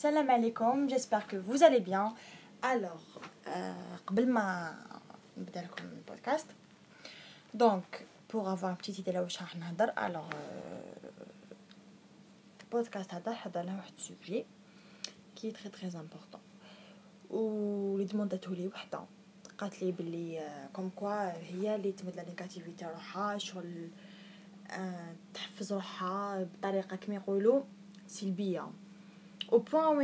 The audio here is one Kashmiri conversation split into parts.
Salam alaikum, j'espère que vous allez bien. Alors, قبل ما نبدا لكم البودكاست. دونك بوغ افوار بتيت ايدي على واش راح نهضر الوغ البودكاست هذا حضر له واحد السوجي كي تري تري امبورطون و لي دمونداتو لي وحده قالت لي بلي كوم كوا هي اللي تمد لا نيجاتيفيتي روحها شغل تحفز روحها بطريقه كما يقولوا سلبيه au point où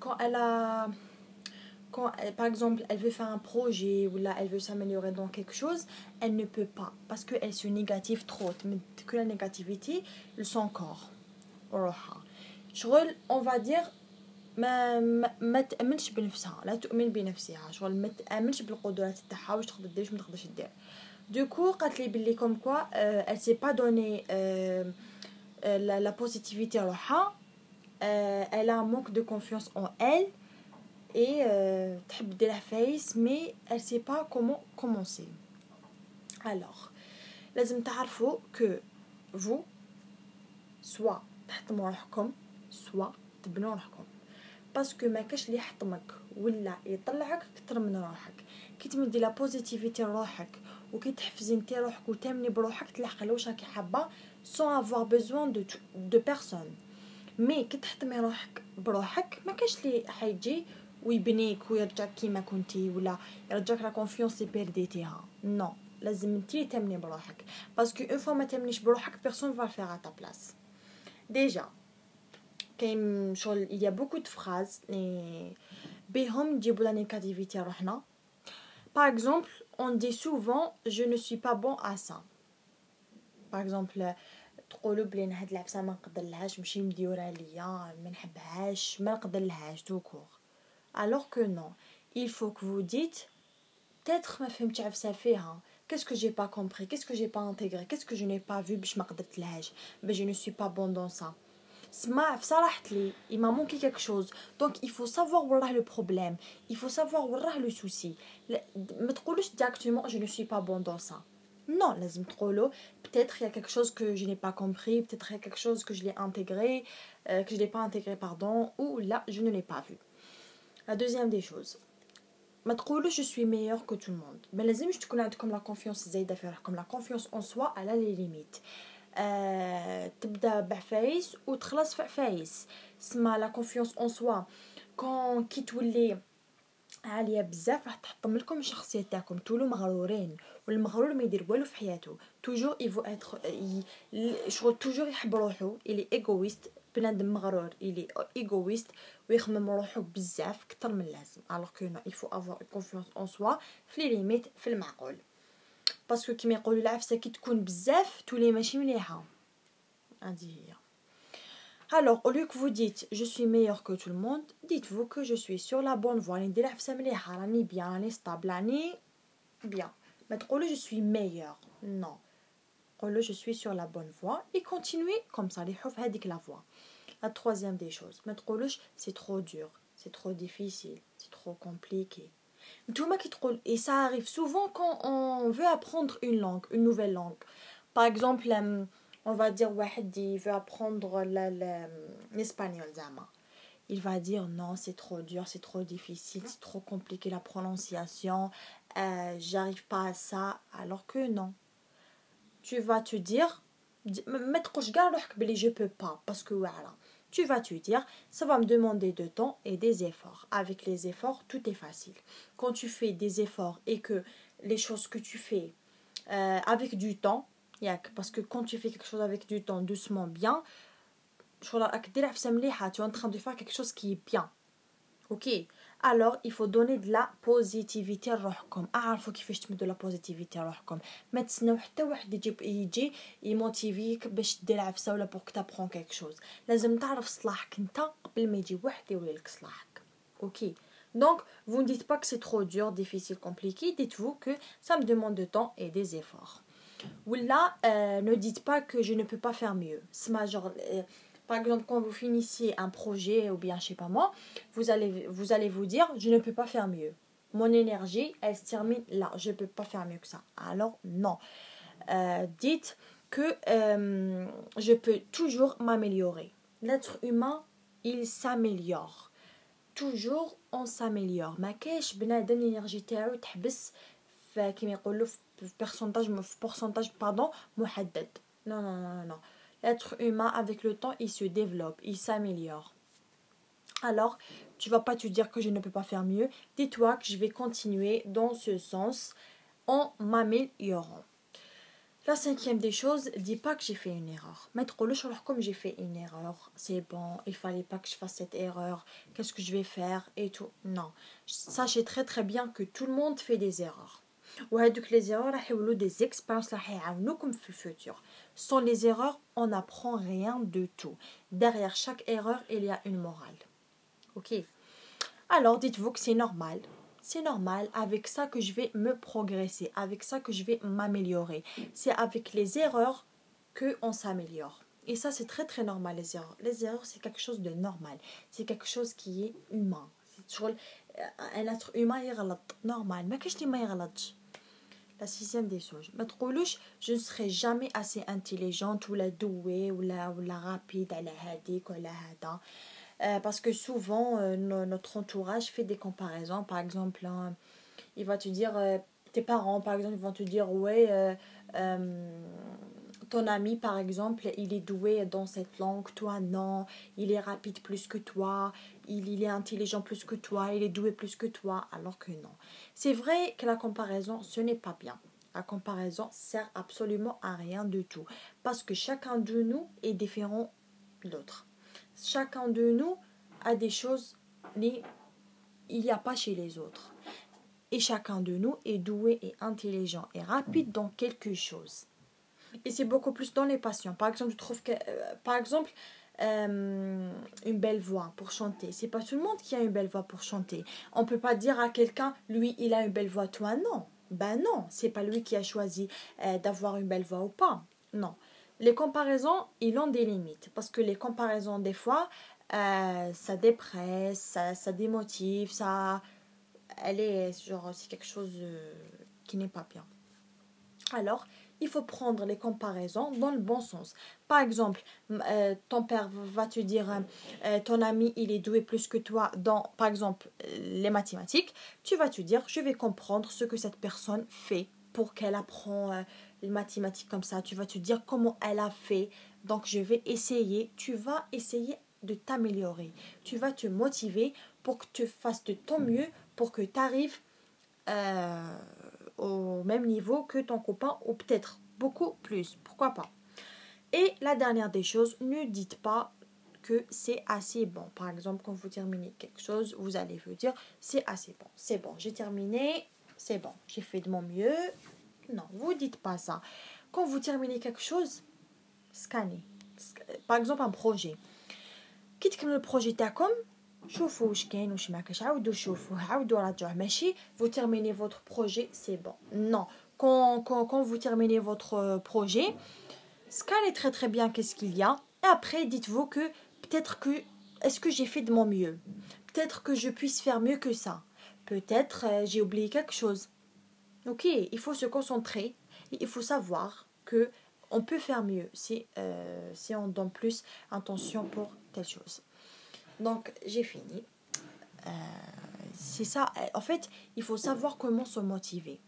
quand elle a quand par exemple elle veut faire un projet ou là elle veut s'améliorer dans quelque chose elle ne peut pas parce que elle se négative trop. Que la négativité son corps. شغل on va dire تقدرش دير دوكو قالت لي بلي كوم كوا elle s'est pas donné la, la positivité روحها euh, elle a un manque de confiance en elle et euh, de la face mais elle sait pas comment commencer. Alors لازم تعرفوا que vous soit روحكم soit تبنوا روحكم باسكو ما كاش اللي يحطمك ولا يطلعك اكثر من روحك كي تمدي لا بوزيتيفيتي لروحك وكي تحفزي انت روحك وتامني بروحك تلحق لواش راكي حابه sans avoir besoin de de personne مي كي تحطمي روحك بروحك ما كاش لي حيجي ويبنيك ويرجعك كيما كنتي ولا يرجعك لا كونفيونس اللي بيرديتيها نو لازم انتي تامني بروحك. باسكو اون فوا ما تامنيش بروحك بيرسون فا فيغ تا بلاص ديجا كاين شغل il y a beaucoup de phrases لي بهم نجيبو لا نيجاتيفيتي روحنا. Par exemple on dit souvent je ne suis pas bon à ça. Par exemple تقولوا بلي هاد العفسه ما نقدرلهاش ماشي مديوره ليا ما نحبهاش ما نقدرلهاش تو كور alors que non. Il faut que vous dites peut-être ما فهمتش عفسه فيها. Qu'est-ce que j'ai pas compris? Qu'est-ce que j'ai pas intégré? Qu'est-ce que je n'ai pas vu? باش ما قدرتلهاش mais je ne suis pas bon dans ça. سما عفسه راحت لي. Il m'a manqué quelque chose. Donc il faut savoir راه le problème. Il faut savoir راه le souci. ما تقولوش directement je ne suis pas bon dans ça non لازم تقولوا peut-être il y a quelque chose que je n'ai pas compris peut-être il y a quelque chose que je l'ai intégré euh, que je n'ai pas intégré pardon ou là je ne l'ai pas vu. La deuxième des choses. ما تقولوش je suis meilleur que tout le monde. ما لازمش تكون عندكم لا كونفيونس زايده في روحكم لا كونفيونس اون سوا على لي ليميت آه تبدا بعفايس وتخلص في عفايس سما لا كونفيونس اون سوا كون كي تولي عاليه بزاف راح تحطم لكم الشخصيه تاعكم. تولوا مغرورين والمغرور ما يدير والو في حياته. توجور يفو اتر شغل توجور يحب روحو. الي ايغويست بنادم مغرور. الي ايغويست ويخمم روحو بزاف كتر من اللازم. الوغ كو نو يفو افوار كونفيونس اون سوا في لي ليميت في المعقول. باسكو كيما يقولوا العفسه كي تكون بزاف تولي ماشي مليحه هادي هي Alors, au lieu que vous dites je suis meilleur que tout le monde, dites-vous que je suis sur la bonne voie. راني bien, راني stable, راني bien. ما تقولوا je suis meilleur. Non. je suis sur la bonne voie et continuez comme ça les في هذيك la voie. La troisième des choses, ما تقولوش c'est trop dur, c'est trop difficile, c'est trop compliqué. et ça arrive souvent quand on veut apprendre une langue, une nouvelle langue. Par exemple, on va dire واحد il veut apprendre l'espagnol زعما il va dire non c'est trop dur c'est trop difficile c'est trop compliqué la prononciation euh, j'arrive pas à ça. Alors que non. Tu vas te dire je peux pas parce que voilà. Tu vas te dire ça va me demander de temps et des efforts. Avec les efforts tout est facile. Quand tu fais des efforts et que les choses que tu fais euh, avec du temps parce que quand tu fais quelque chose avec du temps doucement bien tu es en train de faire quelque chose qui est bien. Ok. Alors il faut donner de la positivité لروحكم اعرفوا كيفاش تمدوا لا بوزيتيفيتي لروحكم ما تسناو حتى واحد يجي يجي يموتيفيك باش دير عفسه ولا بوك تابرون كيك شوز لازم تعرف صلاحك انت قبل ما يجي واحد يولي لك صلاحك. Okay Donc, vous ne dites pas que c'est trop dur, difficile, compliqué. Dites-vous que ça me demande de temps et des efforts. Ou là, euh, ne dites pas que je ne peux pas faire mieux. Genre, euh, par exemple, quand vous finissez un projet ou bien je sais pas moi, vous allez vous, allez vous dire je ne peux pas faire mieux. Mon énergie, elle se termine là. Je ne peux pas faire mieux que ça. Alors, non. Euh, dites que je peux toujours m'améliorer. L'être humain, il s'améliore toujours on s'améliore ما كاينش بنادم l'énergie تاعو تحبس كيما يقولوا في pourcentage في pourcentage pardon محدد non non non non l'être humain avec le temps il se développe il s'améliore alors tu vas pas te dire que je ne peux pas faire mieux dis-toi que je vais continuer dans ce sens en m'améliorant la cinquième des choses, dis pas que j'ai fait une erreur. Mettre le comme j'ai fait une erreur, c'est bon, il fallait pas que je fasse cette erreur, qu'est-ce que je vais faire et tout. Non. Sachez très très bien que tout le monde fait des erreurs. Ou que les erreurs, des expériences comme le futur. Sans les erreurs, on n'apprend rien de tout. Derrière chaque erreur, il y a une morale. Ok Alors dites-vous que c'est normal c'est normal, avec ça que je vais me progresser, avec ça que je vais m'améliorer. C'est avec les erreurs que on s'améliore. Et ça, c'est très très normal, les erreurs. Les erreurs, c'est quelque chose de normal. C'est quelque chose qui est humain. C'est euh, un être humain, il normal. Mais qu'est-ce qu'il La sixième des choses. Je ne serai jamais assez intelligente ou la douée ou la, ou la rapide, la hadik ou la hada. Euh, parce que souvent, euh, notre entourage fait des comparaisons. Par exemple, hein, il va te dire, euh, tes parents, par exemple, ils vont te dire, ouais, ton ami, par exemple, il est doué dans cette langue, toi, non, il est rapide plus que toi, il, il est intelligent plus que toi, il est doué plus que toi, alors que non. C'est vrai que la comparaison, ce n'est pas bien. La comparaison sert absolument à rien du tout. Parce que chacun de nous est différent de l'autre chacun de nous a des choses il n'y a pas chez les autres. Et chacun de nous est doué et intelligent et rapide dans quelque chose. Et c'est beaucoup plus dans les passions. Par exemple, je trouve que, euh, par exemple, euh, une belle voix pour chanter. C'est pas tout le monde qui a une belle voix pour chanter. On peut pas dire à quelqu'un, lui, il a une belle voix, toi non. Ben non, c'est pas lui qui a choisi euh, d'avoir une belle voix ou pas. Non les comparaisons, ils ont des limites. Parce que les comparaisons, des fois, euh, ça dépresse, ça, ça, démotive, ça. Elle est genre, c'est quelque chose euh, qui n'est pas bien. Alors, il faut prendre les comparaisons dans le bon sens. Par exemple, euh, ton père va te dire ton ami il est doué plus que toi dans par exemple les mathématiques, tu vas te dire je vais comprendre ce que cette personne fait pour qu'elle apprend les mathématiques comme ça, tu vas te dire comment elle a fait. Donc je vais essayer, tu vas essayer de t'améliorer. Tu vas te motiver pour que tu fasses de ton mieux, pour que tu arrives euh, au même niveau que ton copain ou peut-être beaucoup plus. Pourquoi pas Et la dernière des choses, ne dites pas que c'est assez bon. Par exemple, quand vous terminez quelque chose, vous allez vous dire c'est assez bon, c'est bon, j'ai terminé, c'est bon, j'ai fait de mon mieux, non, vous dites pas ça. Quand vous terminez quelque chose, scannez. Par exemple, un projet. quitte le projet تاعكم شوفوا واش كاين واش ما كاش عاودوا شوفوا عاودوا راجعوه ماشي vous terminez votre projet c'est bon. Non quand, quand, quand vous terminez votre projet scannez très très bien qu'est-ce qu'il y a. Et après dites-vous que peut-être que est-ce que j'ai fait de mon mieux? Peut-être que je puisse faire mieux que ça. Peut-être j'ai oublié quelque chose. Ok, il faut se concentrer. Il faut savoir que on peut faire mieux si, euh, si on donne plus attention pour telle chose. Donc, j'ai fini. Euh, c'est ça. En fait, il faut savoir comment se motiver.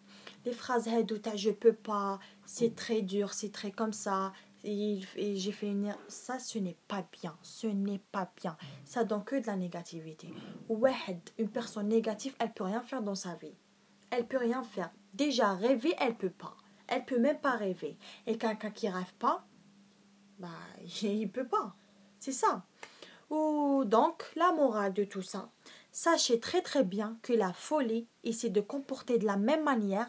Les phrases je peux pas, c'est très dur, c'est très comme ça, et j'ai fait une ça ce n'est pas bien ce n'est pas bien ça donne que de la négativité une personne négative elle peut rien faire dans sa vie elle peut rien faire Déjà, rêver, elle peut pas. Elle peut même pas rêver. Et quelqu'un qui rêve pas, bah, il peut pas. C'est ça. Ou donc, la morale de tout ça. Sachez très très bien que la folie, c'est de comporter de la même manière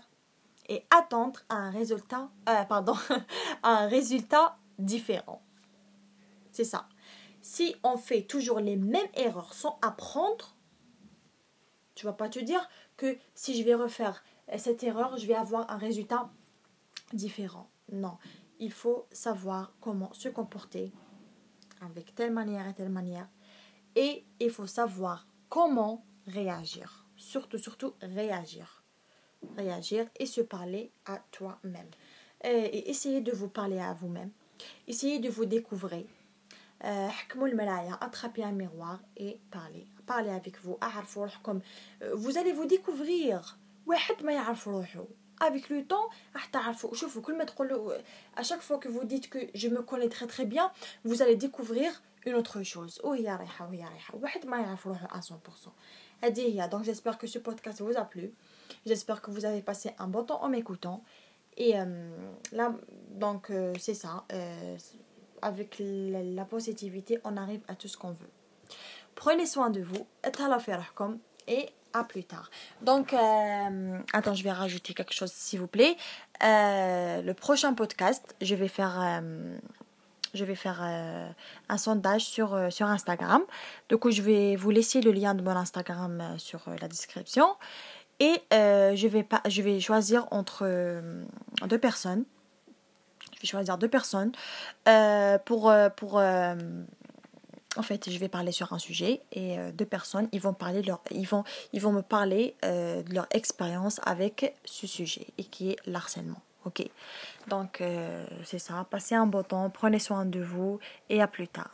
et attendre un résultat, euh, pardon, un résultat différent. C'est ça. Si on fait toujours les mêmes erreurs sans apprendre, tu vas pas te dire que si je vais refaire cette erreur, je vais avoir un résultat différent. Non, il faut savoir comment se comporter avec telle manière et telle manière. Et il faut savoir comment réagir. Surtout, surtout réagir. Réagir et se parler à toi-même. Et essayer de vous parler à vous-même. Essayez de vous découvrir. حكموا المرايا attrapez un miroir et parlez parlez avec vous اعرفوا روحكم vous allez vous découvrir واحد ما يعرف روحو avec le temps تقولوا à chaque fois que vous dites que je me connais très très bien vous allez découvrir une autre chose. وهي رايحه وهي رايحه واحد ما يعرف روحو à 100% هذه هي donc j'espère que ce podcast vous a plu. J'espère que vous avez passé un bon temps en m'écoutant. Et euh, là donc euh, c'est ça euh, avec la, positivité, on arrive à tout ce qu'on veut. Prenez soin de vous, et à plus tard. Donc, euh, attends, je vais rajouter quelque chose s'il vous plaît. Euh, le prochain podcast, je vais faire, euh, je vais faire un sondage sur, sur Instagram. Du coup, je vais vous laisser le lien de mon Instagram sur la description. Et je, vais pas, je vais choisir entre deux personnes je vais choisir deux personnes euh, pour, euh, pour euh, en fait, je vais parler sur un sujet et deux personnes, ils vont parler leur, ils vont, ils vont me parler de leur expérience avec ce sujet et qui est l'harcèlement. Ok, donc c'est ça. Passez un bon temps, prenez soin de vous et à plus tard.